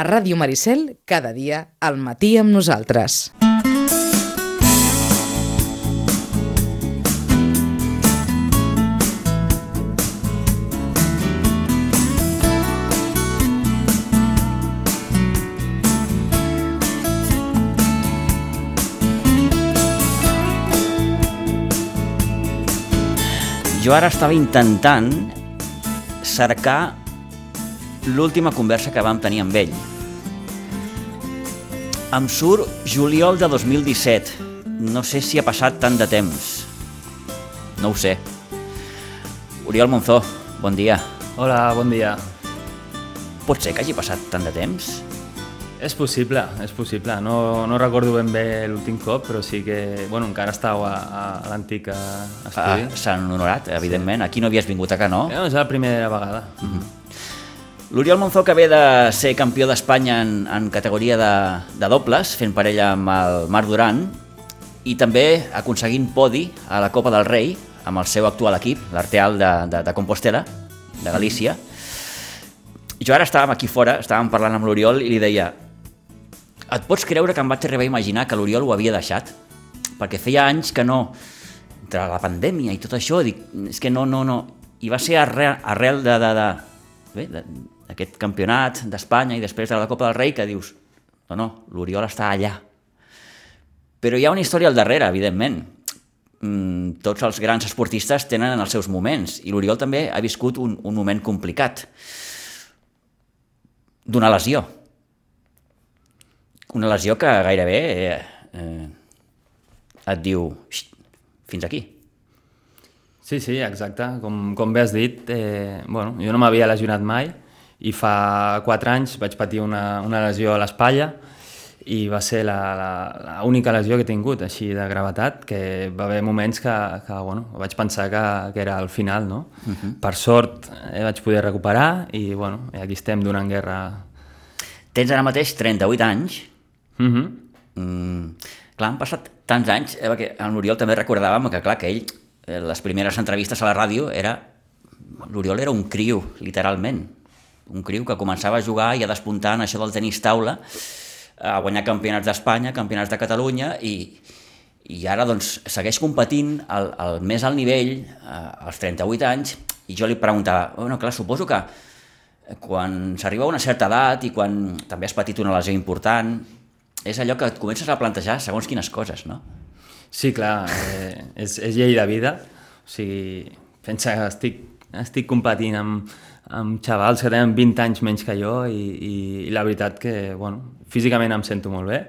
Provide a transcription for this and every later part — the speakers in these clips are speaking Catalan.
A Ràdio Maricel, cada dia, al matí amb nosaltres. Jo ara estava intentant cercar l'última conversa que vam tenir amb ell. Em surt juliol de 2017. No sé si ha passat tant de temps. No ho sé. Oriol Monzó, bon dia. Hola, bon dia. Pot ser que hagi passat tant de temps? És possible, és possible. No, no recordo ben bé l'últim cop, però sí que... Bueno, encara estàveu a, a, a l'antic eh, estudi. Ah, S'han honorat, evidentment. Aquí no havies vingut a que no? És la primera vegada. L'Oriol Monzó que ve de ser campió d'Espanya en, en categoria de, de dobles, fent parella amb el Marc Duran, i també aconseguint podi a la Copa del Rei amb el seu actual equip, l'Arteal de, de, de Compostela, de Galícia. Jo ara estàvem aquí fora, estàvem parlant amb l'Oriol i li deia et pots creure que em vaig arribar a imaginar que l'Oriol ho havia deixat? Perquè feia anys que no, entre la pandèmia i tot això, dic, és que no, no, no. I va ser arrel, arrel de, de, de, bé, de, d'aquest campionat d'Espanya i després de la Copa del Rei que dius, no, no, l'Oriol està allà. Però hi ha una història al darrere, evidentment. Mm, tots els grans esportistes tenen els seus moments i l'Oriol també ha viscut un, un moment complicat d'una lesió. Una lesió que gairebé eh, eh, et diu "Xt, fins aquí. Sí, sí, exacte. Com, com bé has dit, eh, bueno, jo no m'havia lesionat mai i fa 4 anys vaig patir una, una lesió a l'espatlla i va ser l'única lesió que he tingut així de gravetat, que va haver moments que, que bueno, vaig pensar que, que era el final, no? Uh -huh. Per sort eh, vaig poder recuperar i, bueno, aquí estem donant guerra. Tens ara mateix 38 anys, Uh -huh. Mm, clar, han passat tants anys, eh, perquè amb l'Oriol també recordàvem que, clar, que ell, eh, les primeres entrevistes a la ràdio, era... L'Oriol era un criu, literalment. Un criu que començava a jugar i a despuntar en això del tenis taula, a guanyar campionats d'Espanya, campionats de Catalunya, i, i ara doncs, segueix competint al, al més alt nivell, eh, als 38 anys, i jo li preguntava, bueno, clar, suposo que quan s'arriba a una certa edat i quan també has patit una lesió important, és allò que et comences a plantejar segons quines coses, no? Sí, clar, eh, és, és llei de vida. O sigui, pensa que estic, estic competint amb, amb xavals que tenen 20 anys menys que jo i, i, i la veritat que, bueno, físicament em sento molt bé,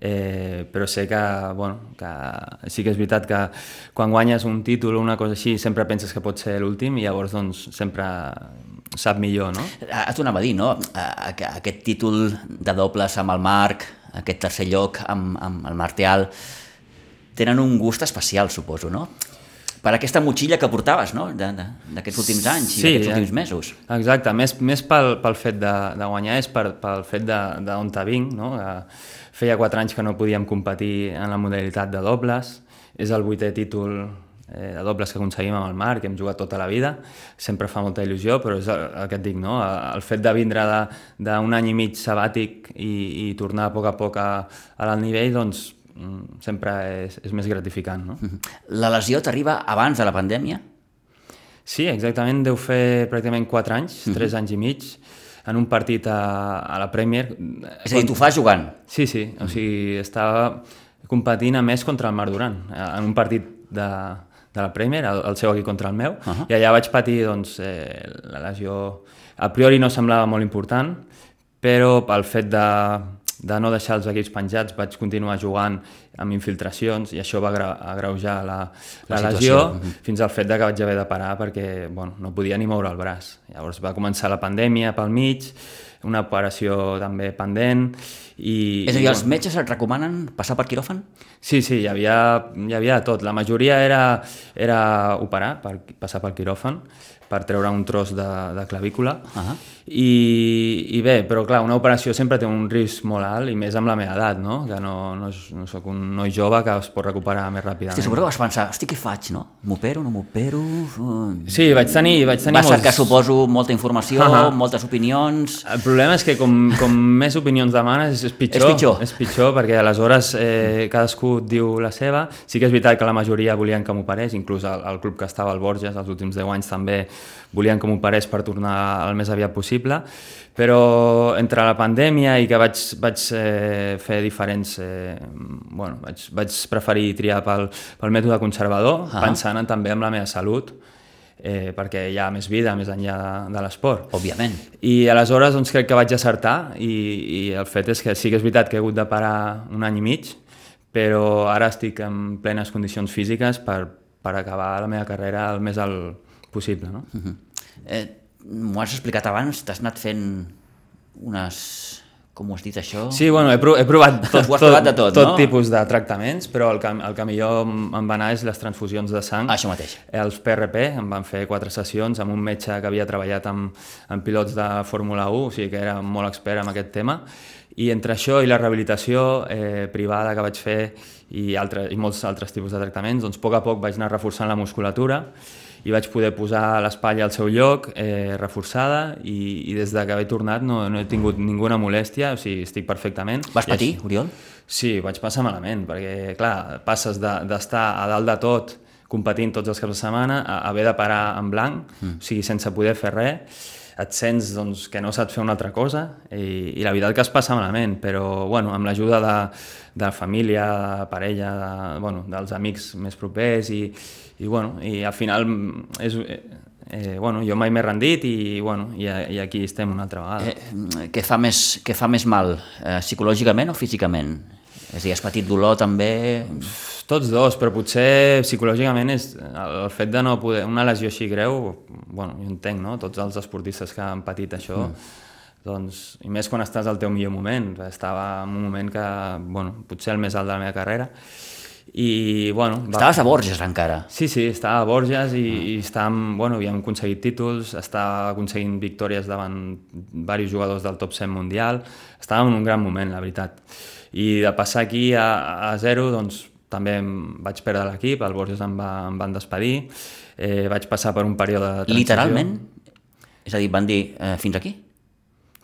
eh, però sé que, bueno, que sí que és veritat que quan guanyes un títol o una cosa així sempre penses que pot ser l'últim i llavors doncs sempre sap millor, no? T'ho anava a dir, no? Aquest títol de dobles amb el Marc, aquest tercer lloc amb, amb el Martial, tenen un gust especial, suposo, no? Per aquesta motxilla que portaves, no? D'aquests últims anys i d'aquests eh, últims mesos. Exacte, més, més pel, pel fet de, de guanyar és per, pel fet de- d'on te vinc, no? Que feia quatre anys que no podíem competir en la modalitat de dobles, és el vuitè títol eh, de dobles que aconseguim amb el Marc, que hem jugat tota la vida, sempre fa molta il·lusió, però és el, el que et dic, no? El fet de vindre d'un any i mig sabàtic i, i tornar a poc a poc a, a l'alt nivell, doncs sempre és, és més gratificant, no? La lesió t'arriba abans de la pandèmia? Sí, exactament, deu fer pràcticament 4 anys, 3 anys i mig, en un partit a, a la Premier. És a dir, t'ho fas jugant. Sí, sí, o sigui, estava competint a més contra el Marc Duran, en un partit de, de la Premier, el, el seu equip contra el meu, uh -huh. i allà vaig patir doncs, eh, la lesió... A priori no semblava molt important, però pel fet de, de no deixar els equips penjats vaig continuar jugant amb infiltracions i això va agreujar la, la, La lesió situació. Mhm. fins al fet de que vaig haver de parar perquè bueno, no podia ni moure el braç. Llavors va començar la pandèmia pel mig, una operació també pendent i... És a i, dir, els metges et recomanen passar per quiròfan? Sí, sí, hi havia, hi havia tot. La majoria era, era operar, per, passar pel quiròfan, per treure un tros de, de clavícula. Uh -huh. I, I bé, però clar, una operació sempre té un risc molt alt, i més amb la meva edat, no? que no, no, no sóc un noi jove que es pot recuperar més ràpidament. Hosti, suposo que vas pensar, hosti, què faig, no? M'opero, no m'opero... Sí, vaig tenir, vaig tenir Vas cercar, molts... suposo, molta informació, uh Ahà. -huh. moltes opinions... El problema és que com, com més opinions demanes és pitjor. És pitjor. És pitjor perquè aleshores eh, cadascú diu la seva. Sí que és veritat que la majoria volien que m'operés, inclús el, el club que estava al Borges els últims 10 anys també volien que m'operés per tornar el més aviat possible, però entre la pandèmia i que vaig, vaig eh, fer diferents... Eh, bueno, vaig, vaig preferir triar pel, pel mètode conservador, Ah. pensant en, també en la meva salut, eh, perquè hi ha més vida més enllà de, de l'esport. Òbviament. I aleshores doncs, crec que vaig acertar i, i el fet és que sí que és veritat que he hagut de parar un any i mig, però ara estic en plenes condicions físiques per, per acabar la meva carrera el més alt possible. No? Uh -huh. eh, M'ho has explicat abans, t'has anat fent unes... Com ho has dit, això? Sí, bueno, he, pro he provat tot, has provat de tot, tot no? tipus de tractaments, però el que, el que millor em em va anar és les transfusions de sang. Ah, això mateix. Els PRP, em van fer quatre sessions amb un metge que havia treballat amb, amb pilots de Fórmula 1, o sigui que era molt expert en aquest tema, i entre això i la rehabilitació eh, privada que vaig fer i, altre, i molts altres tipus de tractaments, doncs a poc a poc vaig anar reforçant la musculatura i vaig poder posar l'espatlla al seu lloc, eh, reforçada, i, i des de que he tornat no, no he tingut ninguna molèstia, o sigui, estic perfectament. Vas patir, així- Oriol? Sí, vaig passar malament, perquè, clar, passes de- d'estar a dalt de tot competint tots els caps de setmana a haver de parar en blanc, mm. o sigui, sense poder fer res, et sents doncs, que no saps fer una altra cosa i, i la veritat que es passa malament, però bueno, amb l'ajuda de, de la família, de parella, de, bueno, dels amics més propers i, i, bueno, i al final és, eh, eh, bueno, jo mai m'he rendit i, bueno, i, i aquí estem una altra vegada. Eh, què, fa més, què fa més mal, eh, psicològicament o físicament? És a dir, has patit dolor també... Tots dos, però potser psicològicament és el fet de no poder... Una lesió així greu, bueno, jo entenc, no? Tots els esportistes que han patit això, mm. doncs, i més quan estàs al teu millor moment. Estava en un moment que, bueno, potser el més alt de la meva carrera, i, bueno... va- Estaves a Borges encara. Sí, sí, estava a Borges i, i estàvem, bueno, havíem aconseguit títols, estava aconseguint victòries davant diversos jugadors del top 100 mundial, estàvem en un gran moment, la veritat. I de passar aquí a, a zero, doncs també em vaig perdre l'equip, el Borges em, va, em van despedir, eh, vaig passar per un període de transició. Literalment? És a dir, van dir, eh, fins aquí?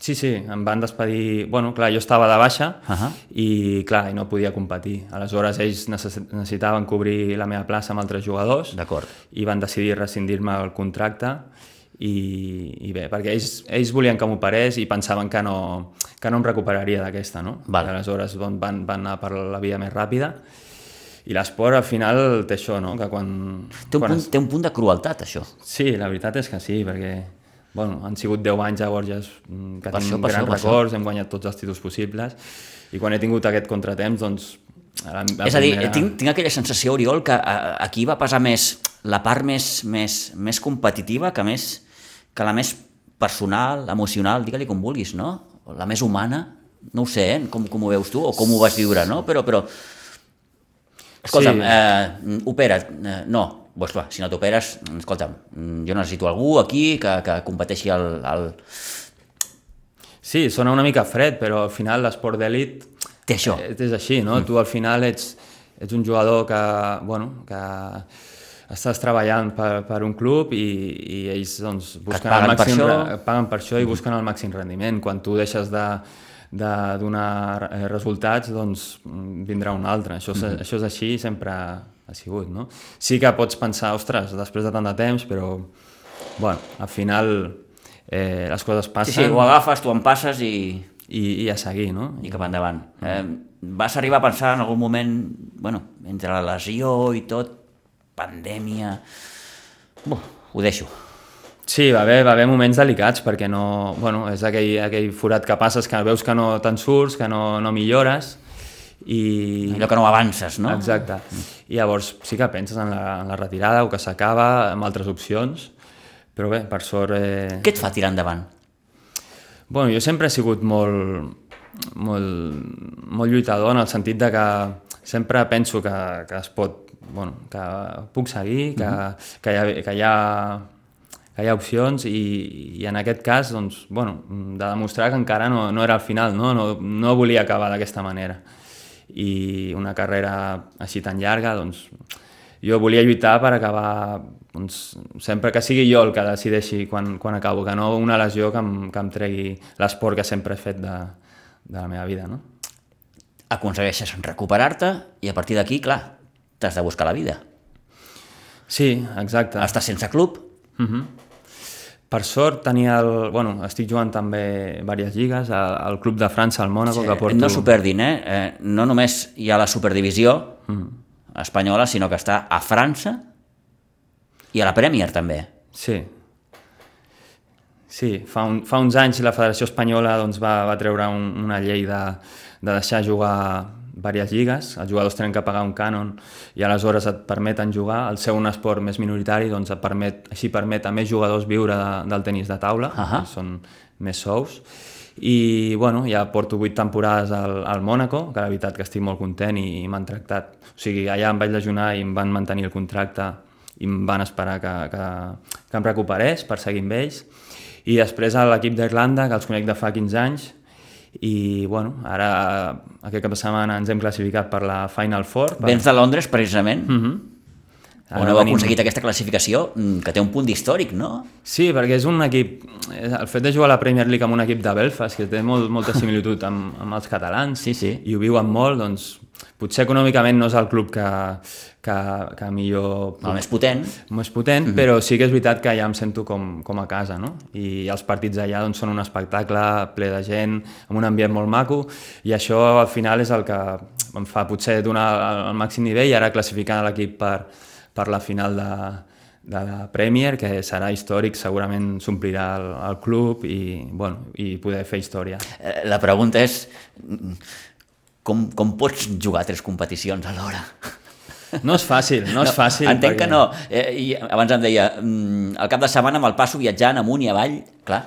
Sí, sí, em van despedir... Bueno, clar, jo estava de baixa uh. -huh. i, clar, i no podia competir. Aleshores, ells necess- necessitaven cobrir la meva plaça amb altres jugadors D'acord. i van decidir rescindir-me el contracte i, i bé, perquè ells, ells volien que m'operés i pensaven que no, que no em recuperaria d'aquesta, no? Val. Aleshores van, van anar per la via més ràpida i l'esport al final té això, no? Que quan... Té un, quan punt, té un punt de crueltat, això. Sí, la veritat és que sí, perquè bueno, han sigut 10 anys a Borges mm, que Per això, per grans això, records, hem guanyat tots els títols possibles i quan he tingut aquest contratemps, doncs... A la, la és a dir, primera- tinc, tinc aquella sensació, Oriol, que a, aquí va pesar més la part més, més, més competitiva que, més, que la més personal, emocional, digue-li com vulguis, no? La més humana, no ho sé, eh? com, com ho veus tu o com ho vas viure, no? Però, però... Escolta'm, Sí. eh, opera't, eh, no, doncs clar, si no t'operes, escolta'm, mm, jo necessito algú aquí que, que competeixi al, al... Sí, sona una mica fred, però al final l'esport d'elit Té això. eh, és així, no? Mm. Tu al final ets, ets un jugador que, bueno, que estàs treballant per, per un club i, i ells doncs, busquen paguen el per màxim, això. re- paguen per això i busquen el màxim rendiment. Quan tu deixes de, de donar eh, resultats, doncs mm, vindrà un altre. Això, és, això és així sempre ha sigut, no? Sí que pots pensar, ostres, després de tant de temps, però, bueno, al final eh, les coses Sí, passen sí, ho agafes, tu en passes i, i, i a seguir, no? i cap endavant. Eh, vas arribar a pensar en algun moment, bueno, entre la lesió i tot, pandèmia... Buh, ho deixo. Sí, va haver, va haver moments delicats perquè no... Bueno, és aquell, aquell forat que passes que veus que no te'n surts, que no, no millores i... Allò que no avances, no? Exacte. I llavors sí que penses en la, en la retirada o que s'acaba, amb altres opcions, però bé, per sort... Eh... Què et fa tirar endavant? Bueno, jo sempre he sigut molt, molt, molt lluitador en el sentit de que sempre penso que, que es pot, bueno, que puc seguir, que, que, hi ha, que, hi ha, que hi ha opcions i, i en aquest cas, doncs, bueno, de demostrar que encara no, no era el final, no, no, no volia acabar d'aquesta manera. I una carrera així tan llarga, doncs, jo volia lluitar per acabar doncs, sempre que sigui jo el que decideixi quan, quan acabo, que no una lesió que em, que em tregui l'esport que sempre he fet de, de la meva vida. No? Aconsegueixes recuperar-te i a partir d'aquí, clar, t'has de buscar la vida. Sí, exacte. Estàs sense club. Uh -huh. Per sort tenia el... Bueno, estic jugant també diverses lligues, al, al Club de França, al Mònaco, Sí, que porto... No s'ho perdin, eh? eh? No només hi ha la superdivisió espanyola, sinó que està a França i a la Premier també. Sí. Sí, fa, un, fa uns anys la Federació Espanyola doncs, va, va treure un, una llei de, de deixar jugar diverses lligues, els jugadors tenen que pagar un cànon i aleshores et permeten jugar, el ser un esport més minoritari doncs et permet, així permet a més jugadors viure de, del tenis de taula, Ahà. que són més sous, i bueno, ja porto vuit temporades al, al Mònaco, que la veritat que estic molt content i, i m'han tractat, o sigui, allà em vaig lesionar i em van mantenir el contracte i em van esperar que, que, que em recuperés per seguir amb ells, i després a l'equip d'Irlanda, que els conec de fa 15 anys, i bueno, ara aquest cap de setmana ens hem classificat per la Final Four. Per... Vens de Londres, precisament, mm Mhm. on heu aconseguit aquesta classificació mm, que té un punt d'històric, no? Sí, perquè és un equip... El fet de jugar a la Premier League amb un equip de Belfast, que té molt, molta similitud amb, amb els catalans, Sí, sí. i ho viuen molt, doncs potser econòmicament no és el club que, que, que millor... El més potent. més potent, mm -hmm. però sí que és veritat que ja em sento com, com a casa, no? I els partits allà doncs, són un espectacle ple de gent, amb un ambient molt maco, i això al final és el que em fa potser donar el, màxim nivell i ara classificant l'equip per, per la final de, de la Premier, que serà històric, segurament s'omplirà el, el club i, bueno, i poder fer història. Eh, La pregunta és com, com pots jugar tres competicions alhora? No és fàcil, no, és fàcil. Entenc perquè- que no. Eh, I abans em deia, mm, el cap de setmana me'l passo viatjant amunt i avall, clar,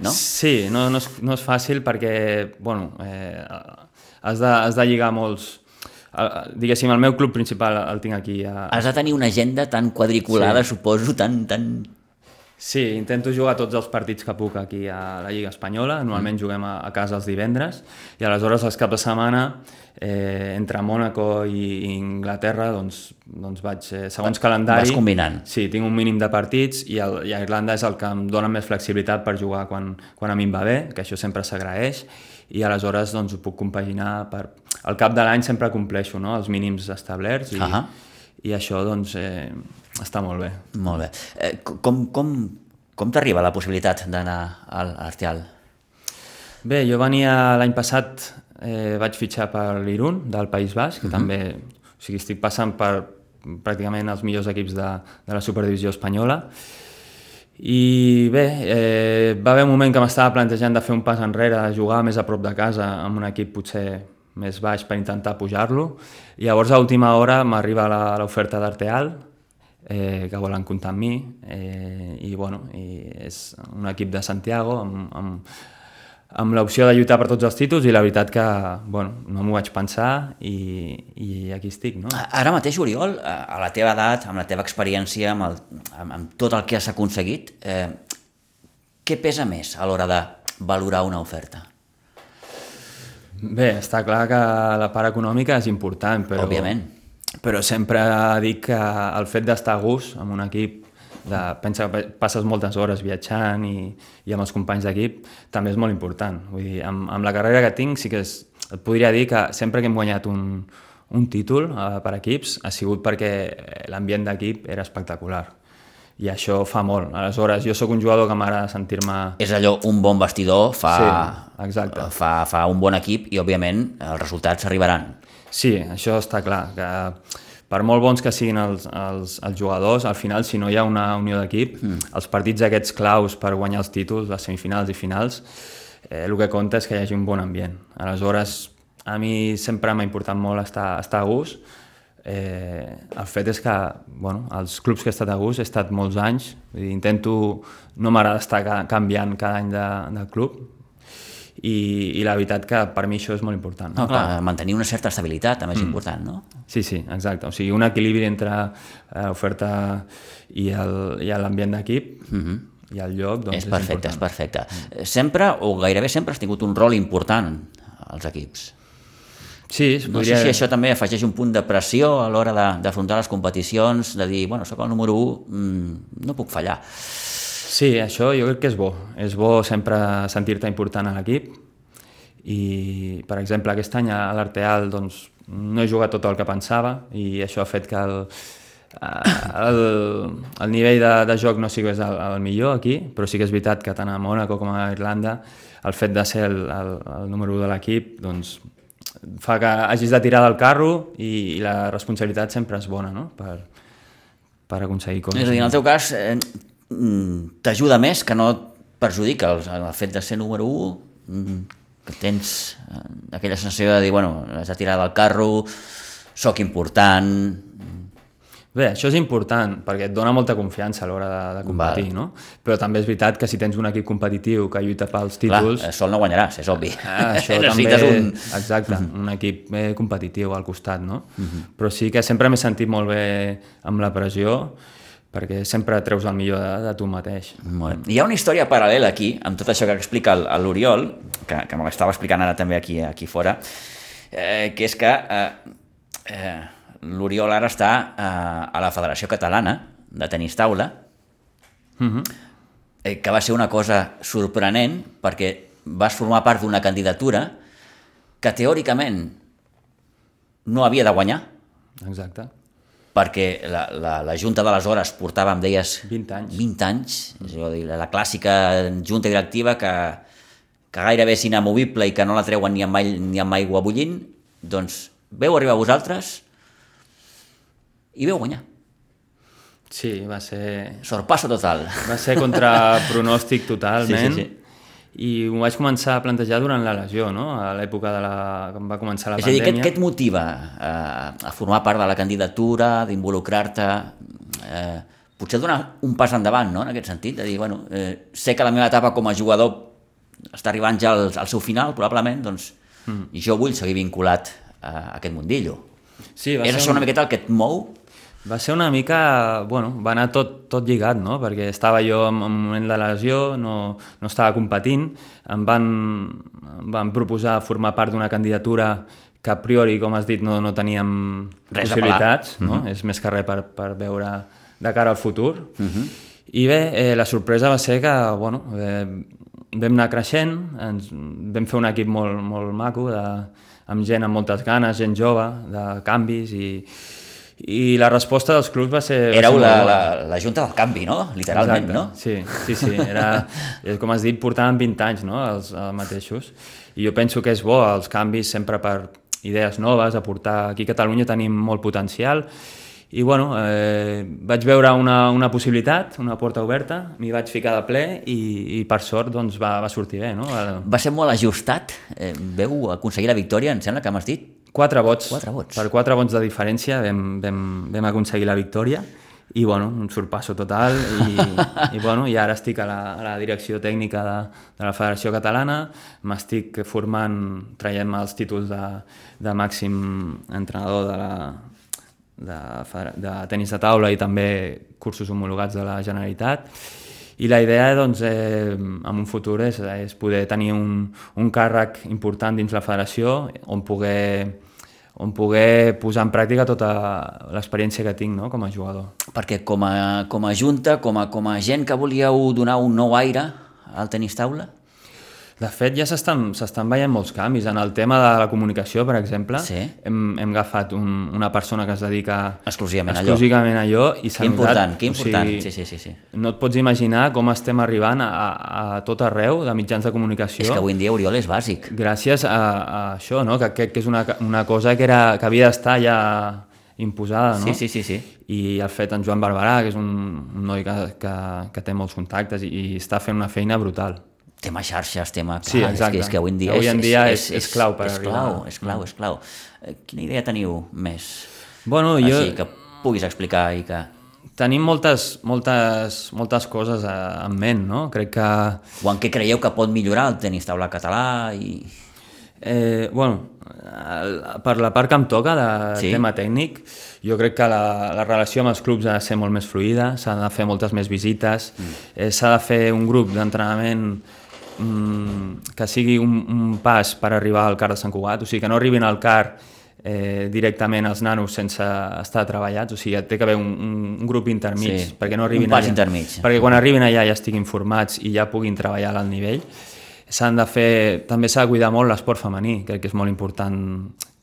no? Sí, no, no, és, no és fàcil perquè, bueno, eh, has, de, has de lligar molts... Diguéssim, el meu club principal el tinc aquí. A... Has de tenir una agenda tan quadriculada, sí. suposo, tan, tan... Sí, intento jugar tots els partits que puc aquí a la Lliga Espanyola. Normalment juguem a, a casa els divendres i aleshores els caps de setmana eh, entre Mònaco i, i Inglaterra doncs, doncs vaig, eh, segons calendari... vas combinant. Sí, tinc un mínim de partits i, el, i a Irlanda és el que em dona més flexibilitat per jugar quan, quan a mi em va bé, que això sempre s'agraeix, i aleshores doncs, ho puc compaginar per... Al cap de l'any sempre compleixo no? els mínims establerts i, Ahà. i això doncs, eh, està molt bé. Molt bé. Eh, com com, com t'arriba la possibilitat d'anar al a Artial? Bé, jo venia l'any passat, eh, vaig fitxar per l'Irun, del País Basc, que també, o sigui, estic passant per pràcticament els millors equips de, de la Superdivisió espanyola. I bé, eh, va haver un moment que m'estava plantejant de fer un pas enrere, de jugar més a prop de casa amb un equip potser més baix per intentar pujar-lo. I llavors a última hora m'arriba la- l'oferta d'Arteal, eh, que volen comptar amb mi, eh, i bueno, i és un equip de Santiago amb, amb, amb l'opció de lluitar per tots els títols i la veritat que bueno, no m'ho vaig pensar i, i aquí estic. No? Ara mateix, Oriol, a la teva edat, amb la teva experiència, amb, el, amb, amb tot el que has aconseguit, eh, què pesa més a l'hora de valorar una oferta? Bé, està clar que la part econòmica és important, però... Òbviament. Però sempre dic que el fet d'estar a gust amb un equip, de, pensa que passes moltes hores viatjant i, i amb els companys d'equip, també és molt important. Vull dir, amb, amb la carrera que tinc sí que és, et podria dir que sempre que hem guanyat un, un títol eh, per equips ha sigut perquè l'ambient d'equip era espectacular. I això fa molt. Aleshores, jo sóc un jugador que m'agrada sentir-me... És allò, un bon vestidor fa, Sí, exacte. fa, fa un bon equip i, òbviament, els resultats arribaran. Sí, això està clar, que per molt bons que siguin els, els, els jugadors, al final, si no hi ha una unió d'equip, mm. els partits aquests claus per guanyar els títols, les semifinals i finals, eh, el que compta és que hi hagi un bon ambient. Aleshores, a mi sempre m'ha importat molt estar, estar a gust. Eh, el fet és que, bueno, els clubs que he estat a gust he estat molts anys, dir, intento, no m'agrada estar ca- canviant cada any de, de club, i, i la veritat que per mi això és molt important. No, clar, mantenir una certa estabilitat també és mm. important, no? Sí, sí, exacte. O sigui, un equilibri entre eh, l'oferta i l'ambient d'equip mm -hmm. i el lloc, doncs és perfecte, és, és perfecte. Sempre, o gairebé sempre, has tingut un rol important als equips. Sí, no podria... sé si això també afegeix un punt de pressió a l'hora d'afrontar les competicions, de dir, bueno, sóc el número 1, mmm, no puc fallar. Sí, això jo crec que és bo. És bo sempre sentir-te important a l'equip i, per exemple, aquest any a l'Arteal doncs, no he jugat tot el que pensava i això ha fet que el, el, el nivell de, de joc no sigués el, el millor aquí, però sí que és veritat que tant a Mónaco com a Irlanda el fet de ser el, el, el número 1 de l'equip doncs, fa que hagis de tirar del carro i, i la responsabilitat sempre és bona no? per, per aconseguir coses. És a dir, en el teu cas, eh, Mm, t'ajuda més que no et perjudica el, el fet de ser número 1 mm, que tens eh, aquella sensació de dir, bueno, has de tirar del carro sóc important Bé, això és important perquè et dona molta confiança a l'hora de, de competir, Val. no? Però també és veritat que si tens un equip competitiu que lluita pels títols... Clar, sol no guanyaràs, és obvi. Ah, això també... Un... Exacte, -hmm. un equip eh, competitiu al costat, no? Mm -hmm. Però sí que sempre m'he sentit molt bé amb la pressió perquè sempre treus el millor de, de tu mateix. Molt bé. Hi ha una història paral·lela aquí, amb tot això que explica l'Oriol, que, que me l'estava explicant ara també aquí, aquí fora, eh, que és que eh, eh, l'Oriol ara està eh, a la Federació Catalana de Tenis Taula, uh mhm. -huh. eh, que va ser una cosa sorprenent perquè vas formar part d'una candidatura que teòricament no havia de guanyar. Exacte perquè la, la, la Junta d'aleshores portava, em deies... 20 anys. 20 anys, és a dir, la clàssica Junta Directiva que, que gairebé és inamovible i que no la treuen ni amb, mai, ni amb aigua bullint, doncs veu arribar vosaltres i veu guanyar. Sí, va ser... Sorpasso total. Va ser contra pronòstic totalment. Sí, sí, sí i ho vaig començar a plantejar durant la lesió, no? a l'època de la... quan va començar la és pandèmia. És a dir, què, què et motiva a, a formar part de la candidatura, d'involucrar-te? Eh, potser donar un pas endavant, no?, en aquest sentit, de dir, bueno, eh, sé que la meva etapa com a jugador està arribant ja al, al seu final, probablement, doncs mm. jo vull seguir vinculat a aquest mundillo. Sí, és això un... una miqueta el que et mou va ser una mica... Bueno, va anar tot, tot lligat, no? Perquè estava jo en un moment de lesió, no, no estava competint, em van, em van proposar formar part d'una candidatura que a priori, com has dit, no, no teníem Res possibilitats, no? Uh mhm. -huh. és més que res per, per veure de cara al futur. Uh mhm. -huh. I bé, eh, la sorpresa va ser que, bueno, eh, vam anar creixent, ens, vam fer un equip molt, molt maco, de, amb gent amb moltes ganes, gent jove, de canvis i, i la resposta dels clubs va ser... Éreu la, la, la junta del canvi, no? Literalment, Exacte. no? Sí, sí, sí. Era, com has dit, portaven 20 anys, no?, els, els mateixos. I jo penso que és bo els canvis sempre per idees noves, aportar... Aquí a Catalunya tenim molt potencial i bueno, eh, vaig veure una, una possibilitat, una porta oberta, m'hi vaig ficar de ple i, i per sort doncs, va, va sortir bé. No? Va ser molt ajustat? Eh, veu aconseguir la victòria, em sembla que m'has dit? Quatre vots. Quatre vots. Per quatre vots de diferència vam, vam, vam aconseguir la victòria i bueno, un sorpasso total i, i, bueno, i ara estic a la, a la direcció tècnica de, de la Federació Catalana, m'estic formant, traiem els títols de, de màxim entrenador de la, de, de tenis de taula i també cursos homologats de la Generalitat i la idea doncs, eh, en un futur és, és poder tenir un, un càrrec important dins la federació on poder on poder posar en pràctica tota l'experiència que tinc no? com a jugador. Perquè com a, com a junta, com a, com a gent que volíeu donar un nou aire al tenis taula, de fet, ja s'estan veient molts canvis. En el tema de la comunicació, per exemple, sí. hem, hem agafat un, una persona que es dedica exclusivament, exclusivament a allò. I que important, que important. O sigui, sí, sí, sí, sí. No et pots imaginar com estem arribant a, a tot arreu de mitjans de comunicació. És que avui en dia Oriol és bàsic. Gràcies a, a això, no? que, que, que és una, una cosa que, era, que havia d'estar ja imposada, no? Sí, sí, sí, sí. I el fet en Joan Barberà, que és un, un noi que, que, que té molts contactes i, i està fent una feina brutal tema xarxes, tema... Clar, sí, exacte. És que, és que avui en dia, avui en dia és, és, és, és clau per és arribar. Clau, és clau, és clau. Eh, quina idea teniu més? Bueno, jo... Així que puguis explicar i que... tenim moltes, moltes, moltes coses a, en ment, no? Crec que... O en què creieu que pot millorar el tenis taula català i... Eh, bueno, per la part que em toca de Sí. tema tècnic, jo crec que la, la relació amb els clubs ha de ser molt més fluida, s'ha de fer moltes més visites, mm. eh, s'ha de fer un grup d'entrenament mm, que sigui un, un pas per arribar al CAR de Sant Cugat, o sigui, que no arribin al CAR eh, directament els nanos sense estar treballats, o sigui, té que haver un, un, un grup intermig, Sí, perquè no arribin un pas allà, intermig. perquè quan arribin allà ja estiguin formats i ja puguin treballar a l'alt nivell. S'han de fer, també s'ha de cuidar molt l'esport femení, crec que és molt important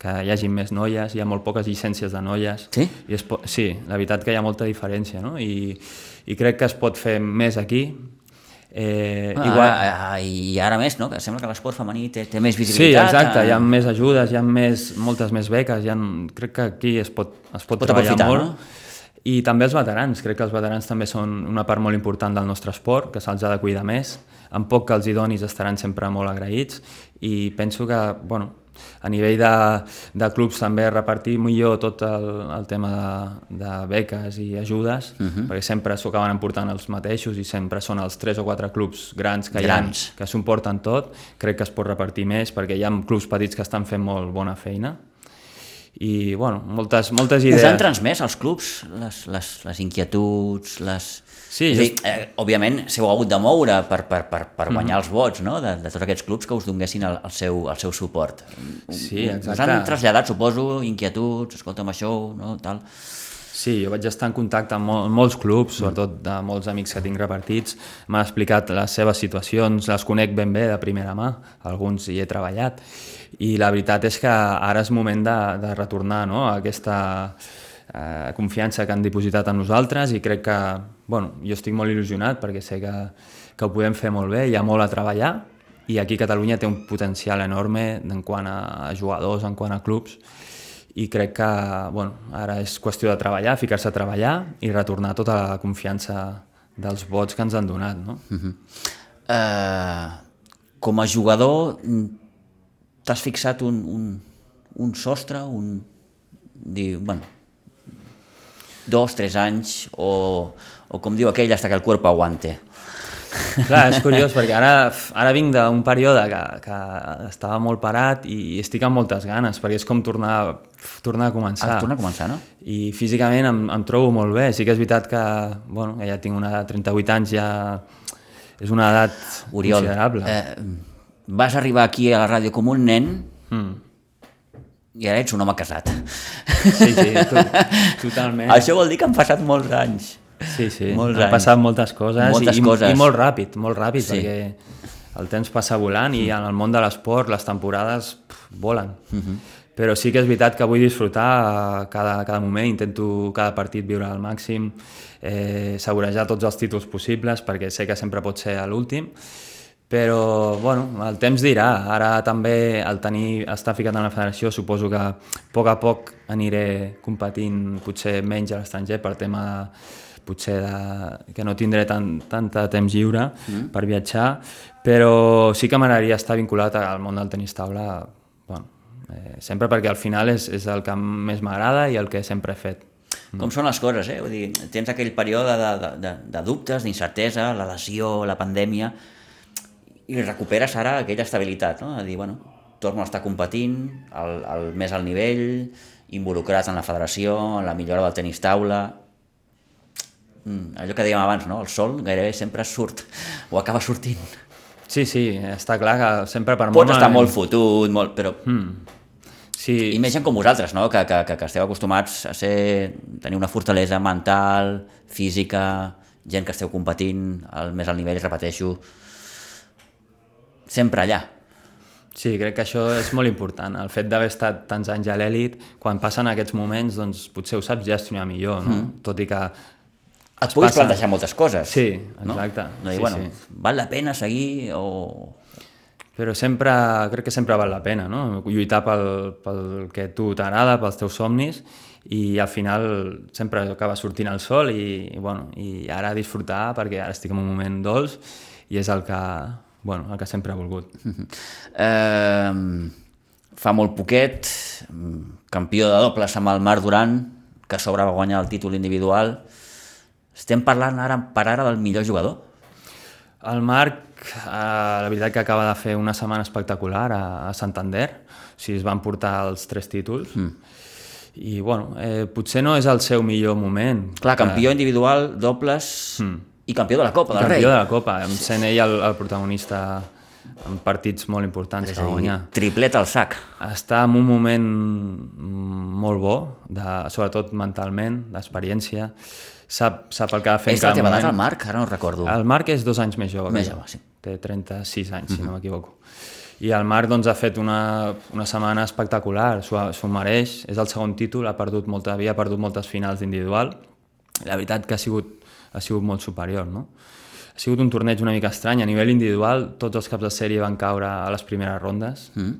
que hi hagi més noies, hi ha molt poques llicències de noies. Sí? I es sí, la veritat que hi ha molta diferència, no? I, i crec que es pot fer més aquí. Eh, Ah, igual... ah, I ara més, no? Que sembla que l'esport femení té, té més Sí, visibilitat. exacte, eh? hi ha més ajudes, hi ha més, moltes més beques, hi ha, crec que aquí es pot, es pot, Pot treballar aprofitar, molt. no? I també els veterans, crec que els veterans també són una part molt important del nostre esport, que se'ls ha de cuidar més. En poc que els hi donis estaran sempre molt agraïts i penso que, bueno, a nivell de, de clubs també repartir millor tot el, el tema de, de beques i ajudes, uh -huh. perquè sempre s'ho acaben emportant els mateixos i sempre són els tres o quatre clubs grans que Grans. hi ha, que s'ho porten tot, crec que es pot repartir més perquè hi ha clubs petits que estan fent molt bona feina i bueno, moltes, moltes Us idees. han transmès als clubs les, les, les inquietuds, les... Sí, és a dir, just- eh, òbviament s'heu hagut de moure per, per, per, per guanyar els vots no? de, de tots aquests clubs que us donguessin el, el, seu, el seu suport. Sí, Us exacte. han traslladat, suposo, inquietuds, escolta'm això, no? tal. Sí, jo vaig estar en contacte amb, mol, amb molts clubs, sobretot de molts amics que tinc repartits. M'han explicat les seves situacions, les conec ben bé de primera mà, alguns hi he treballat, i la veritat és que ara és moment de, de retornar no? a aquesta eh, confiança que han dipositat en nosaltres i crec que, bueno, jo estic molt il·lusionat perquè sé que, que ho podem fer molt bé, hi ha molt a treballar i aquí Catalunya té un potencial enorme en quant a jugadors, en quant a clubs, i crec que bueno, ara és qüestió de treballar, ficar-se a treballar i retornar tota la confiança dels vots que ens han donat. No? Eh, com a jugador, t'has fixat un, un, un sostre, un... Dir, bueno, dos, tres anys, o, o com diu aquell, hasta que el cuerpo aguante. Clar, és curiós perquè ara, ara vinc d'un període que, que estava molt parat i estic amb moltes ganes perquè és com tornar, tornar a començar. Ah, torna a començar, no? I físicament em, em trobo molt bé. Sí que és veritat que, bueno, que ja tinc una edat, 38 anys, ja és una edat Oriol, considerable. eh, vas arribar aquí a la ràdio com un nen Mm. I ara ets un home casat. Sí, sí, to, totalment. Això vol dir que han passat molts anys. Sí, sí, Molts han anys. passat moltes coses, Moltes i, coses. i molt ràpid, molt ràpid, Sí. perquè el temps passa volant i en el món de l'esport les temporades pff, volen. Uh Mhm. -huh. Però sí que és veritat que vull disfrutar eh, cada, cada moment, intento cada partit viure al màxim, eh, assegurejar tots els títols possibles, perquè sé que sempre pot ser l'últim, però bueno, el temps dirà, ara també el tenir, estar ficat en la federació suposo que a poc a poc aniré competint potser menys a l'estranger per tema potser de, que no tindré tant, tant de temps lliure mm. per viatjar, però sí que m'agradaria estar vinculat al món del tenis taula, bueno, eh, sempre perquè al final és, és el que més m'agrada i el que sempre he fet. Com són les coses, eh? Vull dir, tens aquell període de, de, de, de dubtes, d'incertesa, la lesió, la pandèmia, i recuperes ara aquella estabilitat, no? A dir, bueno, torno a estar competint al, al més al nivell, involucrat en la federació, en la millora del tenis taula... Mm, allò que dèiem abans, no? El sol gairebé sempre surt, o acaba sortint. Sí, sí, està clar que sempre per Pots estar malament- molt fotut, molt, però... Sí, I més gent com vosaltres, no? que, que, que, que esteu acostumats a ser, tenir una fortalesa mental, física, gent que esteu competint al més al nivell, repeteixo, sempre allà. Sí, crec que això és molt important. El fet d'haver estat tants anys a l'èlit, quan passen aquests moments, doncs potser ho saps gestionar millor, no? Mm. Tot i que... Et puguis passa- plantejar moltes coses. Sí, no? exacte. No dir, Sí, bueno, sí. val la pena seguir o... Però sempre, crec que sempre val la pena, no? Lluitar pel, pel que tu t'agrada, pels teus somnis, i al final sempre acaba sortint el sol i, i, bueno, i ara disfrutar perquè ara estic en un moment dolç i és el que, bueno, el que sempre he volgut. Eh, fa molt poquet, campió de dobles amb el Marc Duran, que a sobre va guanyar el títol individual, Estem parlant ara per ara del millor jugador? El Marc, eh, la veritat que acaba de fer una setmana espectacular a, a Santander, o sigui, es van portar els tres títols, mm. i bueno, eh, potser no és el seu millor moment. Clar, campió individual, dobles mm. I campió de la Copa del Rei. Campió de la Copa, sent ell el, el protagonista en partits molt importants És que guanyar. triplet al sac. Està en un moment molt bo, de, sobretot mentalment, d'experiència, sap, sap el que ha de fer És en la cada teva edat, moment. el Marc? Ara no recordo. El Marc és dos anys més jove. Més jove, sí. Té 36 anys, si no m'equivoco. I el Marc doncs, ha fet una, una setmana espectacular, s'ho mereix, és el segon títol, ha perdut molta, havia perdut moltes finals d'individual, la veritat que ha sigut, ha sigut molt superior, no? Ha sigut un torneig una mica estrany, a nivell individual tots els caps de sèrie van caure a les primeres rondes, mm.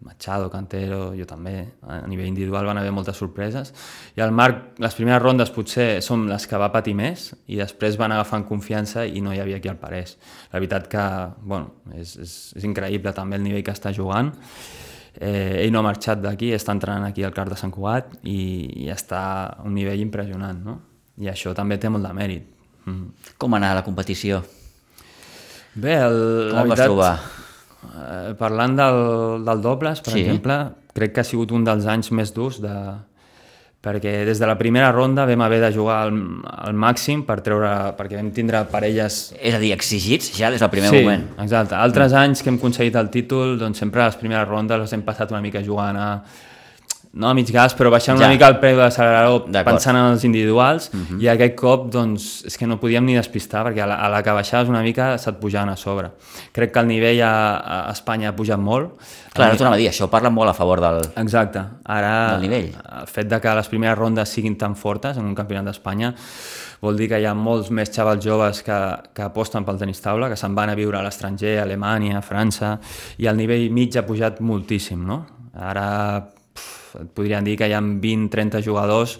Machado, Cantero, jo també, a nivell individual van haver moltes sorpreses, i el Marc, les primeres rondes potser són les que va patir més, i després van agafant confiança i no hi havia qui el parés. La veritat que, bueno, és, és, és increïble també el nivell que està jugant, eh, ell no ha marxat d'aquí, està entrenant aquí al CAR de Sant Cugat i, i està a un nivell impressionant, no? I això també té molt de mèrit. Mm. Com anar a la competició? Bé, el, Com la el vas veritat, trobar? Eh, parlant del, del dobles, per Sí. exemple, crec que ha sigut un dels anys més durs de, perquè des de la primera ronda vam haver de jugar al, al màxim per treure, perquè vam tindre parelles És a dir, exigits ja des del primer sí, moment. exacte. Altres anys que hem aconseguit el títol, doncs sempre a les primeres rondes les hem passat una mica jugant a no a mig gas, però baixant Ja. una mica el peu de l'accelerador pensant en els individuals i aquest cop doncs, és que no podíem ni despistar perquè a la, a la que baixaves una mica se't pujaven a sobre. Crec que el nivell a, a Espanya ha pujat molt. Clar, no t'ho anava a dir, això parla molt a favor del... Exacte. Ara, Del nivell. el fet de que les primeres rondes siguin tan fortes en un campionat d'Espanya vol dir que hi ha molts més xavals joves que, que aposten pel tenis taula, que se'n van a viure a l'estranger, a Alemanya, a França, i el nivell mig ha pujat moltíssim, no? Ara et podrien dir que hi ha 20-30 jugadors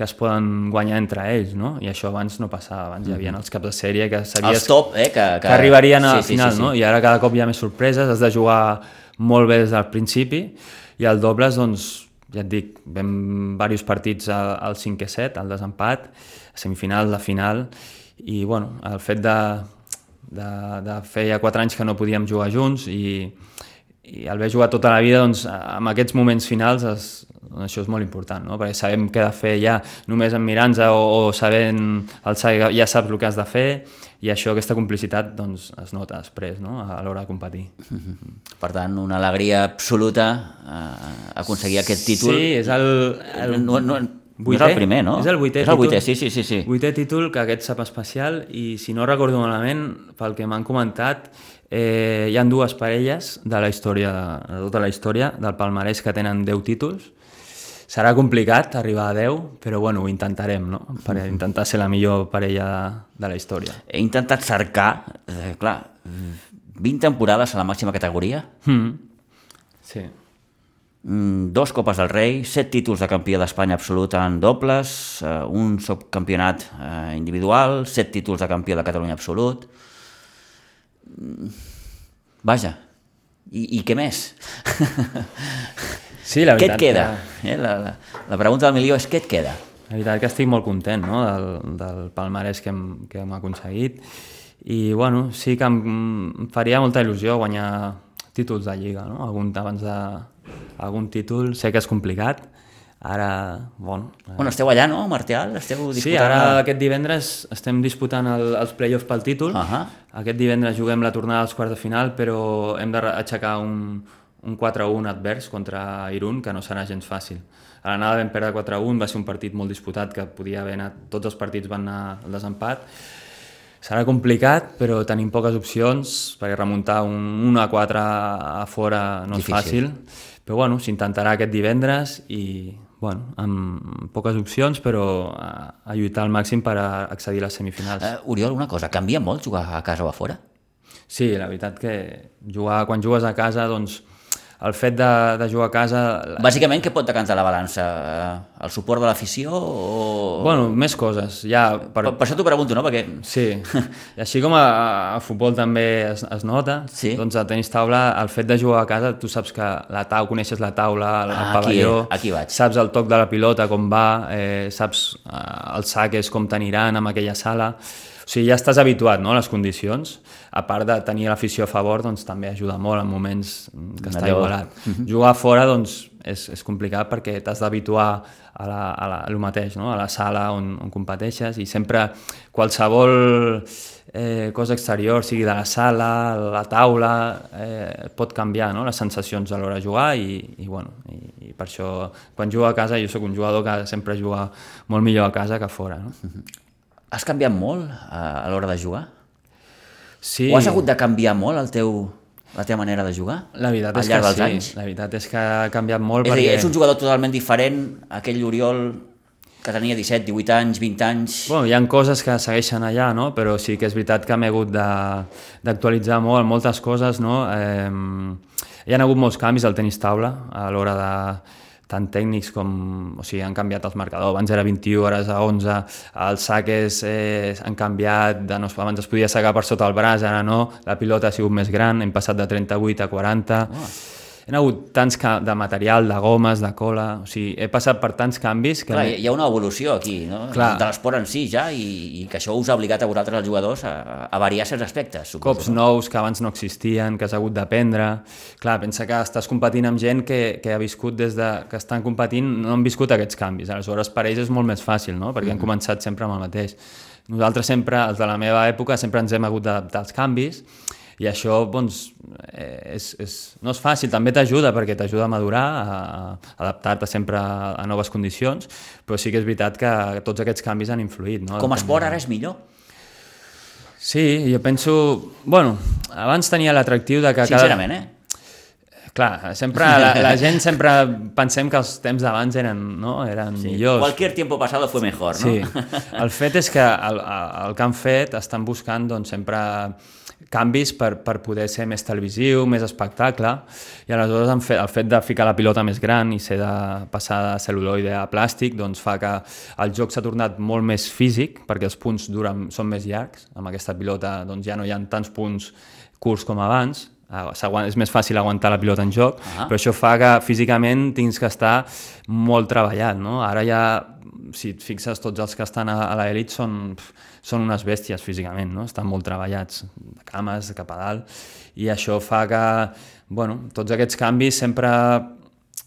que es poden guanyar entre ells, no? I això abans no passava, abans hi havia els caps de sèrie que sabies Els top, eh? Que, que arribarien a Sí, sí, final, sí, sí. no? I ara cada cop hi ha més sorpreses, has de jugar molt bé des del principi, i el dobles, doncs, ja et dic, vam diversos partits al, al 5 set, al desempat, a semifinal, la final, i bueno, el fet de, de, de fer ja 4 anys que no podíem jugar junts i, i el haver jugat tota la vida, doncs, en aquests moments finals es, doncs això és molt important, no? perquè sabem què de fer ja només en mirant o, o sabent alçar, ja saps el que has de fer i això, aquesta complicitat, doncs, es nota després, no? a l'hora de competir. Per tant, una alegria absoluta eh, aconseguir aquest títol. Sí, és el... el no, no, no és el primer, no? És el vuitè És el vuitè, títol. sí, sí, sí. sí. Vuitè títol, que aquest sap especial, i si no recordo malament, pel que m'han comentat, eh, hi han dues parelles de la història, de tota la història, del palmarès que tenen 10 títols. Serà complicat arribar a 10, però bueno, ho intentarem, no? Per intentar ser la millor parella de, de la història. He intentat cercar, eh, clar, 20 temporades a la màxima categoria, Mm. Sí. mm, dos Copes del Rei, set títols de campió d'Espanya absolut en dobles, eh, un subcampionat eh, individual, set títols de campió de Catalunya absolut. Vaja, i, i què més? Sí, la què et veritat queda? Que... Eh? La, la, la pregunta del milió és què et queda? La veritat que estic molt content no? del, del palmarès que hem, que hem aconseguit i bueno, sí que em faria molta il·lusió guanyar títols de Lliga, no? algun, abans de algun títol, sé que és complicat, ara, bueno... eh, Bueno, esteu allà, no, Martial? Esteu disputant... Sí, ara la- aquest divendres estem disputant el, els play-offs pel títol. Ahà. Aquest divendres juguem la tornada als quarts de final, però hem d'aixecar un, un 4-1 advers contra Irún, que no serà gens fàcil. A l'anada vam perdre 4-1, va ser un partit molt disputat, que podia haver anat... Tots els partits van anar al desempat. Serà complicat, però tenim poques opcions, perquè remuntar un 1-4 a fora no és Difícil. fàcil. Però bueno, s'intentarà aquest divendres i bueno, amb poques opcions, però a, a lluitar al màxim per a accedir a les semifinals. Eh, Oriol, una cosa, canvia molt jugar a casa o a fora? Sí, la veritat que jugar, quan jugues a casa, doncs, el fet de, de jugar a casa... Bàsicament, què pot decantar la balança? Eh, El suport de l'afició o... Bueno, més coses. Ja, per... Per, per això t'ho pregunto, no? Perquè... Sí, així com a, a futbol també es, es nota, Sí. doncs a tenis taula, el fet de jugar a casa, tu saps que la taula, coneixes la taula, el, Ah, el aquí- pavelló, aquí vaig. saps el toc de la pilota, com va, eh, saps eh, els saques com t'aniran en aquella sala, sigui, ja estàs habituat no, a les condicions, a part de tenir l'afició a favor, doncs també ajuda molt en moments que està Allò- igualat. Jugar fora, doncs, és, és complicat perquè t'has d'habituar a, la, a, la, a lo mateix, no? a la sala on, on competeixes i sempre qualsevol eh, cosa exterior, sigui de la sala, la taula, eh, pot canviar no? les sensacions a l'hora de jugar i, i, bueno, i, i per això quan jugo a casa jo sóc un jugador que sempre juga molt millor a casa que a fora. No? Has canviat molt a, a l'hora de jugar? Sí, O has hagut de canviar molt el teu, la teva manera de jugar? la veritat al és llarg que dels sí, anys? la veritat és que ha canviat molt És a dir, perquè... ets un jugador totalment diferent a aquell Oriol que tenia 17, 18 anys, 20 anys... Bueno, hi ha coses que segueixen allà, no? però sí que és veritat que m'he hagut d'actualitzar molt, moltes coses. No? Eh, hi ha hagut molts canvis al tenis taula a l'hora de tant tècnics com... O sigui, han canviat els marcadors. Abans era 21, ara és a 11. Els saques eh, han canviat. De, no, abans es podia sacar per sota el braç, ara no. La pilota ha sigut més gran. Hem passat de 38 a 40. Oh. Ha hagut tants de material, de gomes, de cola... O sigui, he passat per tants canvis que... Clar, hi ha una evolució aquí, no? Clar. de l'esport en si ja, i, i que això us ha obligat a vosaltres, els jugadors, a, a variar certs aspectes, suposo. cops nous que abans no existien, que has hagut d'aprendre. Clar, pensa que estàs competint amb gent que, que ha viscut des de... que estan competint, no han viscut aquests canvis. Aleshores, per ells és molt més fàcil, no? Perquè han començat sempre amb el mateix. Nosaltres sempre, els de la meva època, sempre ens hem hagut d'adaptar als canvis i això, doncs, eh, és, és, no és fàcil, també t'ajuda perquè t'ajuda a madurar, a, adaptar-te sempre a, noves condicions, però sí que és veritat que tots aquests canvis han influït. No? Com a esport ara és millor? Sí, jo penso... Bueno, abans tenia l'atractiu de que... Sincerament, eh? Clar, sempre, la, la gent sempre pensem que els temps d'abans eren, no? eren sí. millors. Cualquier tiempo pasado fue mejor, no? Sí, el fet és que el, el que han fet estan buscant doncs, sempre canvis per, per poder ser més televisiu, més espectacle, i aleshores han fet, el fet de ficar la pilota més gran i ser de passar de cel·luloide a plàstic doncs fa que el joc s'ha tornat molt més físic, perquè els punts duren, són més llargs, amb aquesta pilota doncs, ja no hi ha tants punts curts com abans, és més fàcil aguantar la pilota en joc, Ah. però això fa que físicament tinguis que estar molt treballat, no? Ara ja, si et fixes, tots els que estan a, a l'elit són, pf, són unes bèsties físicament, no? Estan molt treballats, de cames, cap a dalt, i això fa que, bueno, tots aquests canvis sempre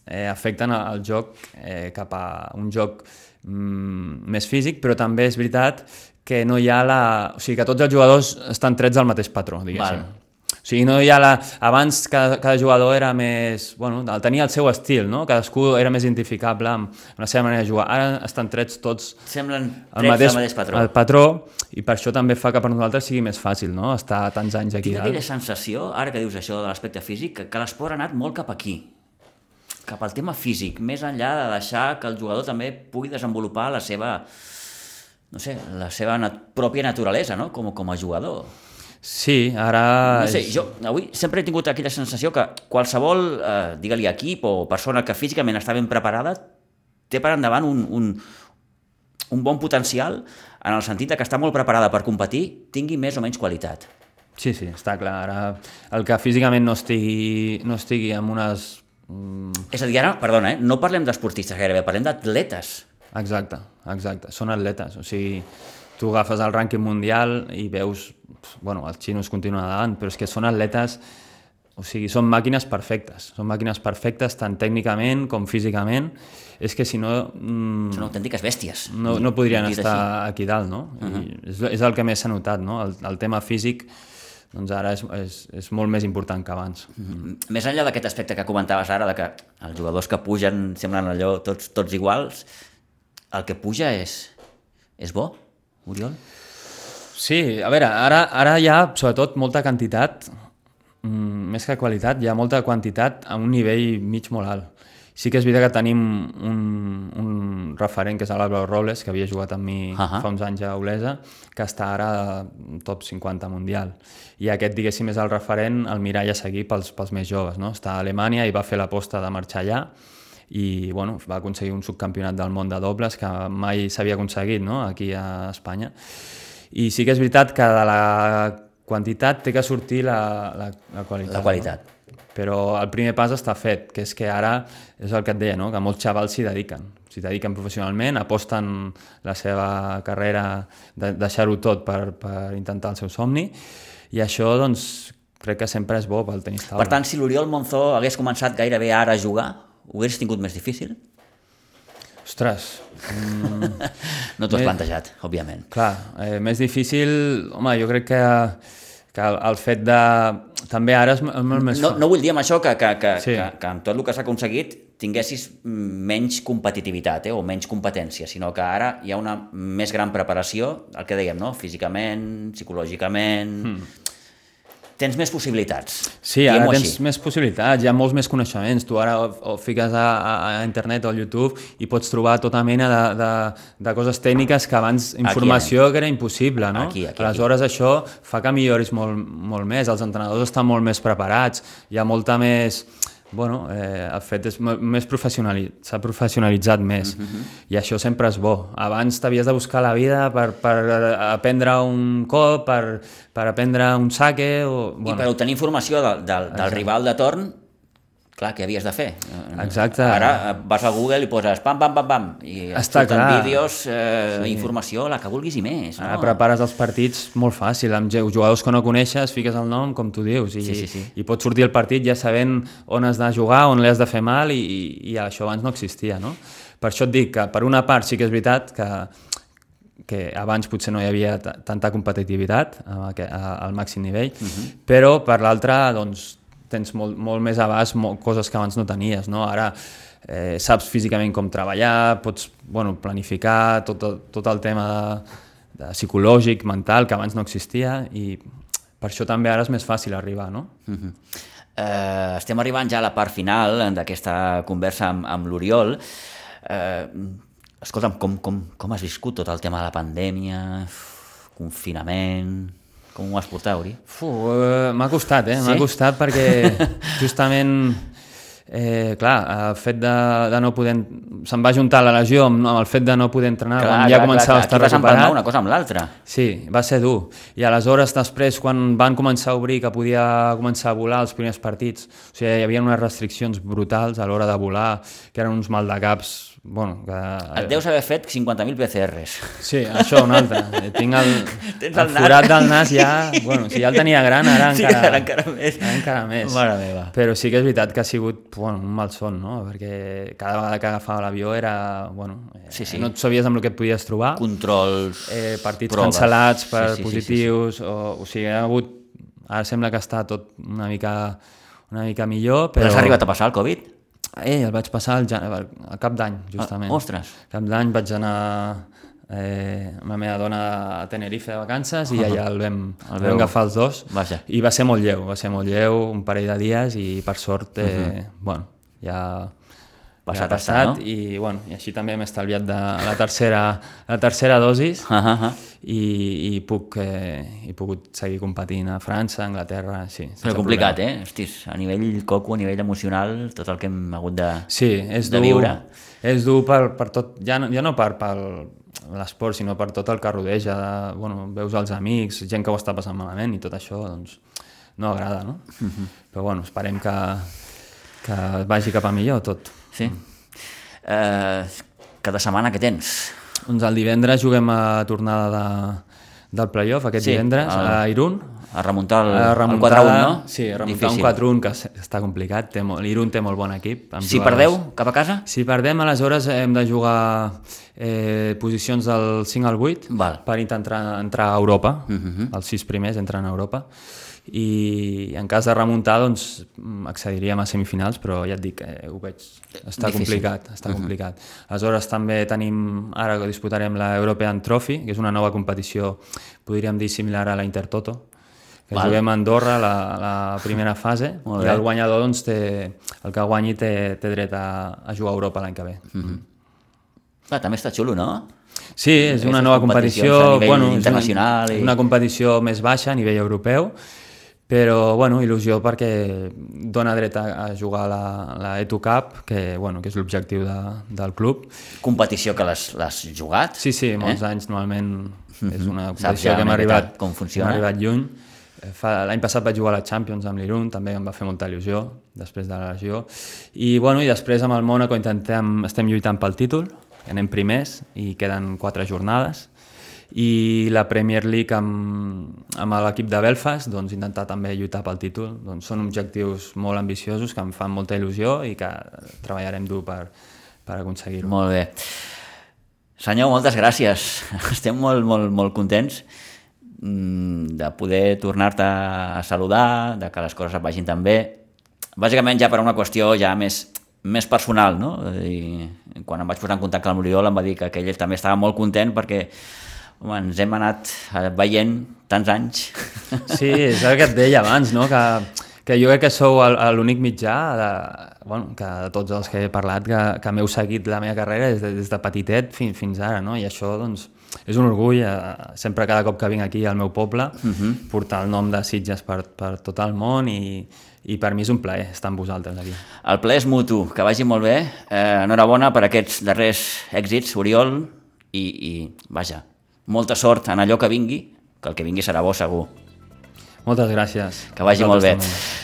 eh, afecten el joc eh, cap a un joc mm, més físic, però també és veritat que no hi ha la... O sigui, que tots els jugadors estan trets del mateix patró, diguéssim. Val. O sigui, no hi ha la... Abans cada, cada jugador era més... Bueno, el- tenia el seu estil, no? Cadascú era més identificable amb, amb la seva manera de jugar. Ara estan trets tots Semblen el trets mateix, del mateix patró. el patró i per això també fa que per nosaltres sigui més fàcil, no? Estar tants anys aquí Tinc aquella dalt. sensació, ara que dius això de l'aspecte físic, que, que l'esport ha anat molt cap aquí, cap al tema físic, més enllà de deixar que el jugador també pugui desenvolupar la seva, no sé, la seva nat pròpia naturalesa, no?, com, com a jugador. Sí, ara... No sé, jo avui sempre he tingut aquella sensació que qualsevol, eh, digue-li equip o persona que físicament està ben preparada té per endavant un, un, un bon potencial en el sentit que està molt preparada per competir, tingui més o menys qualitat. Sí, sí, està clar. Ara, el que físicament no estigui, no estigui amb unes... mm, És a dir, ara, perdona, eh, no parlem d'esportistes gairebé, parlem d'atletes. Exacte, exacte. Són atletes. O sigui, tu agafes el rànquing mundial i veus... Bueno, els xinos continuen davant, però és que són atletes... O sigui, són màquines perfectes. Són màquines perfectes tant tècnicament com físicament. És que si no... Mm, Són autèntiques bèsties. no, no podrien estar així. aquí dalt, no? Uh -huh. I és, és el que més s'ha notat, no? El, el tema físic doncs ara és, és, és molt més important que abans. Mm, Més enllà d'aquest aspecte que comentaves ara, de que els jugadors que pugen semblen allò tots, tots iguals, el que puja és, és bo, Oriol? Sí, a veure, ara, ara hi ha sobretot molta quantitat, mm, més que qualitat, hi ha molta quantitat a un nivell mig molt alt. Sí que és veritat que tenim un, un referent que és l'Álvaro Robles, que havia jugat amb mi uh. -huh. fa uns anys a Olesa, que està ara top 50 mundial. I aquest, diguéssim, és el referent, el mirall a seguir pels, pels més joves. No? Està a Alemanya i va fer l'aposta de marxar allà i bueno, va aconseguir un subcampionat del món de dobles que mai s'havia aconseguit no? aquí a Espanya. I sí que és veritat que de la quantitat té que sortir la, la, la qualitat. La qualitat. No? Però el primer pas està fet, que és que ara, és el que et deia, no? que molts xavals s'hi dediquen. S'hi dediquen professionalment, aposten la seva carrera de deixar-ho tot per, per intentar el seu somni, i això, doncs, crec que sempre és bo pel tenis taula. Per tant, si l'Oriol Monzó hagués començat gairebé ara a jugar, ho hagués tingut més difícil? Ostres, No t'ho has plantejat, òbviament. Clar, eh, més difícil, home, jo crec que, que el, el fet de... També ara és, molt més... No, no vull dir amb això que, que, que, sí. que, que amb tot el que s'ha aconseguit tinguessis menys competitivitat eh, o menys competència, sinó que ara hi ha una més gran preparació, el que dèiem, no? físicament, psicològicament... Mm. Tens més possibilitats. Sí, ara tens així. més possibilitats, hi ha molts més coneixements. Tu ara o, fiques a, a, a internet o al YouTube i pots trobar tota mena de, de, de coses tècniques que abans informació que era impossible, no? Aquí, aquí, aquí. Aleshores això fa que milloris molt, molt més, els entrenadors estan molt més preparats, hi ha molta més... Bueno, eh, el fet és més professionali... s'ha professionalitzat més Mhm. i això sempre és bo. Abans t'havies de buscar la vida per, per aprendre un cop, per, per aprendre un saque o... I per obtenir informació del, del, del rival de torn, clar, què havies de fer? Exacte. Ara vas a Google i poses pam, pam, pam, pam, i Està clar. vídeos, eh, sí. informació, la que vulguis i més. No? Ara prepares els partits molt fàcil, amb jugadors que no coneixes, fiques el nom com tu dius i, Sí, sí, sí. i pots sortir el partit ja sabent on has de jugar, on li has de fer mal i, i, i això abans no existia, no? Per això et dic que per una part sí que és veritat que que abans potser no hi havia ta- tanta competitivitat al màxim nivell, uh -huh. però per l'altra doncs, tens molt, molt més abast molt, coses que abans no tenies. No? Ara eh, saps físicament com treballar, pots bueno, planificar tot tot el tema de, de psicològic, mental, que abans no existia i per això també ara és més fàcil arribar. No? Mhm. Eh, estem arribant ja a la part final d'aquesta conversa amb, amb l'Oriol. Eh, escolta'm, com, com, com has viscut tot el tema de la pandèmia, confinament... Com ho has portat, Uri? Fu, eh, m'ha costat, eh? Sí? M'ha costat perquè justament, eh, clar, el fet de, de no poder... Se'm va juntar la lesió amb, amb el fet de no poder entrenar quan ja començava a estar vas recuperat. una cosa amb l'altra. Sí, va ser dur. I aleshores, després, quan van començar a obrir, que podia començar a volar els primers partits, o sigui, hi havia unes restriccions brutals a l'hora de volar, que eren uns maldecaps, bueno, que... Et deus haver fet 50.000 PCRs. Sí, això, un altre. Eh, Tinc el, Tens el el nas. forat del nas ja... Bueno, si ja el tenia gran, ara Sí, encara... ara encara més. Ara encara més. Mare meva. Però sí que és veritat que ha sigut bueno, un malson, no? Perquè cada vegada que agafava l'avió era... Bueno, eh, Sí, sí. No et sabies amb el que et podies trobar. Controls, Eh, partits proves. cancel·lats per Sí, sí, sí, positius, O, o sigui, ha hagut... Ara sembla que està tot una mica, una mica millor, Però però... has arribat a passar el Covid? Eh, el vaig passar al, jan... al cap d'any, justament. Ah, ostres. Cap d'any vaig anar eh, amb la meva dona a Tenerife de vacances i allà el vam, el veu- vam agafar els dos Vaja. i va ser molt lleu, va ser molt lleu, un parell de dies i per sort, eh, bueno, ja Passat ja està, passat no? i, bueno, i així també m'he estalviat de la tercera, la tercera dosis Uh -huh. i, i puc, eh, he pogut seguir competint a França, a Anglaterra, sí. Però complicat, problema. eh? Hostis, a nivell coco, a nivell emocional, tot el que hem hagut de... Sí, és de dur, viure. és dur per, per tot, ja no, ja no per, per l'esport, sinó per tot el que rodeja, de, bueno, veus els amics, gent que ho està passant malament i tot això, doncs, no agrada, no? Mhm. Però bueno, esperem que, que vagi cap a millor tot. Sí? Eh, cada setmana que tens? Doncs el divendres juguem a tornada de, del playoff, aquest Sí, divendres, el- a Irún. A remuntar el, A el remuntar, 4-1, no? Sí, a remuntar Difícil. un 4-1 que està complicat. Té molt, L'Irún té molt bon equip. amb Si jugadors- perdeu, cap a casa? Si perdem, aleshores hem de jugar eh, posicions del 5 al 8 Val. per intentar entrar a Europa. Mhm. Uh -huh. Els sis primers entren a Europa. I en cas de remuntar, doncs, accediríem a semifinals, però ja et dic, eh, ho veig, està Difícil. complicat, està complicat. Aleshores també tenim, ara que disputarem la European Trophy, que és una nova competició, podríem dir similar a la Intertoto, que Val. juguem a Andorra la, la primera fase i el guanyador doncs, té, el que guanyi té, té dret a, a jugar a Europa l'any que ve. Mm -hmm. Ah, també està xulo, no? Sí, és una nova competició, bueno, internacional. És una, i... una competició més baixa a nivell europeu, però bueno, il·lusió perquè dona dret a, a jugar la, la Etu Cup, que, bueno, que és l'objectiu de, del club. Competició que l'has jugat? Sí, sí, molts eh? anys normalment és una competició ja que hem arribat, com funciona? arribat lluny. Eh, l'any passat vaig jugar a la Champions amb l'Irun, també em va fer molta il·lusió després de la lesió. I, bueno, i després amb el Mónaco intentem, estem lluitant pel títol, anem primers i queden quatre jornades i la Premier League amb, amb l'equip de Belfast doncs, intentar també lluitar pel títol. Doncs són objectius molt ambiciosos que em fan molta il·lusió i que treballarem dur per, per aconseguir-ho. Molt bé. Senyor, moltes gràcies. Estem molt, molt, molt contents mm, de poder tornar-te a saludar, de que les coses et vagin tan bé. Bàsicament ja per una qüestió ja més, més personal, no? I quan em vaig posar en contacte amb l'Oriol em va dir que, que ell també estava molt content perquè home, ens hem anat eh, veient tants anys. Sí, és el que et deia abans, no? que, que jo crec que sou l'únic mitjà de, bueno, que de tots els que he parlat que, que m'heu seguit la meva carrera des de, des de petitet fins, fins ara, no? i això doncs, és un orgull, eh, sempre cada cop que vinc aquí al meu poble, uh mhm. -huh. portar el nom de Sitges per, per tot el món i, i per mi és un plaer estar amb vosaltres aquí. El plaer és mutu, que vagi molt bé, eh, enhorabona per aquests darrers èxits, Oriol, i, i vaja, molta sort en allò que vingui, que el que vingui serà bo segur. Moltes gràcies. Que vagi molt bé. També.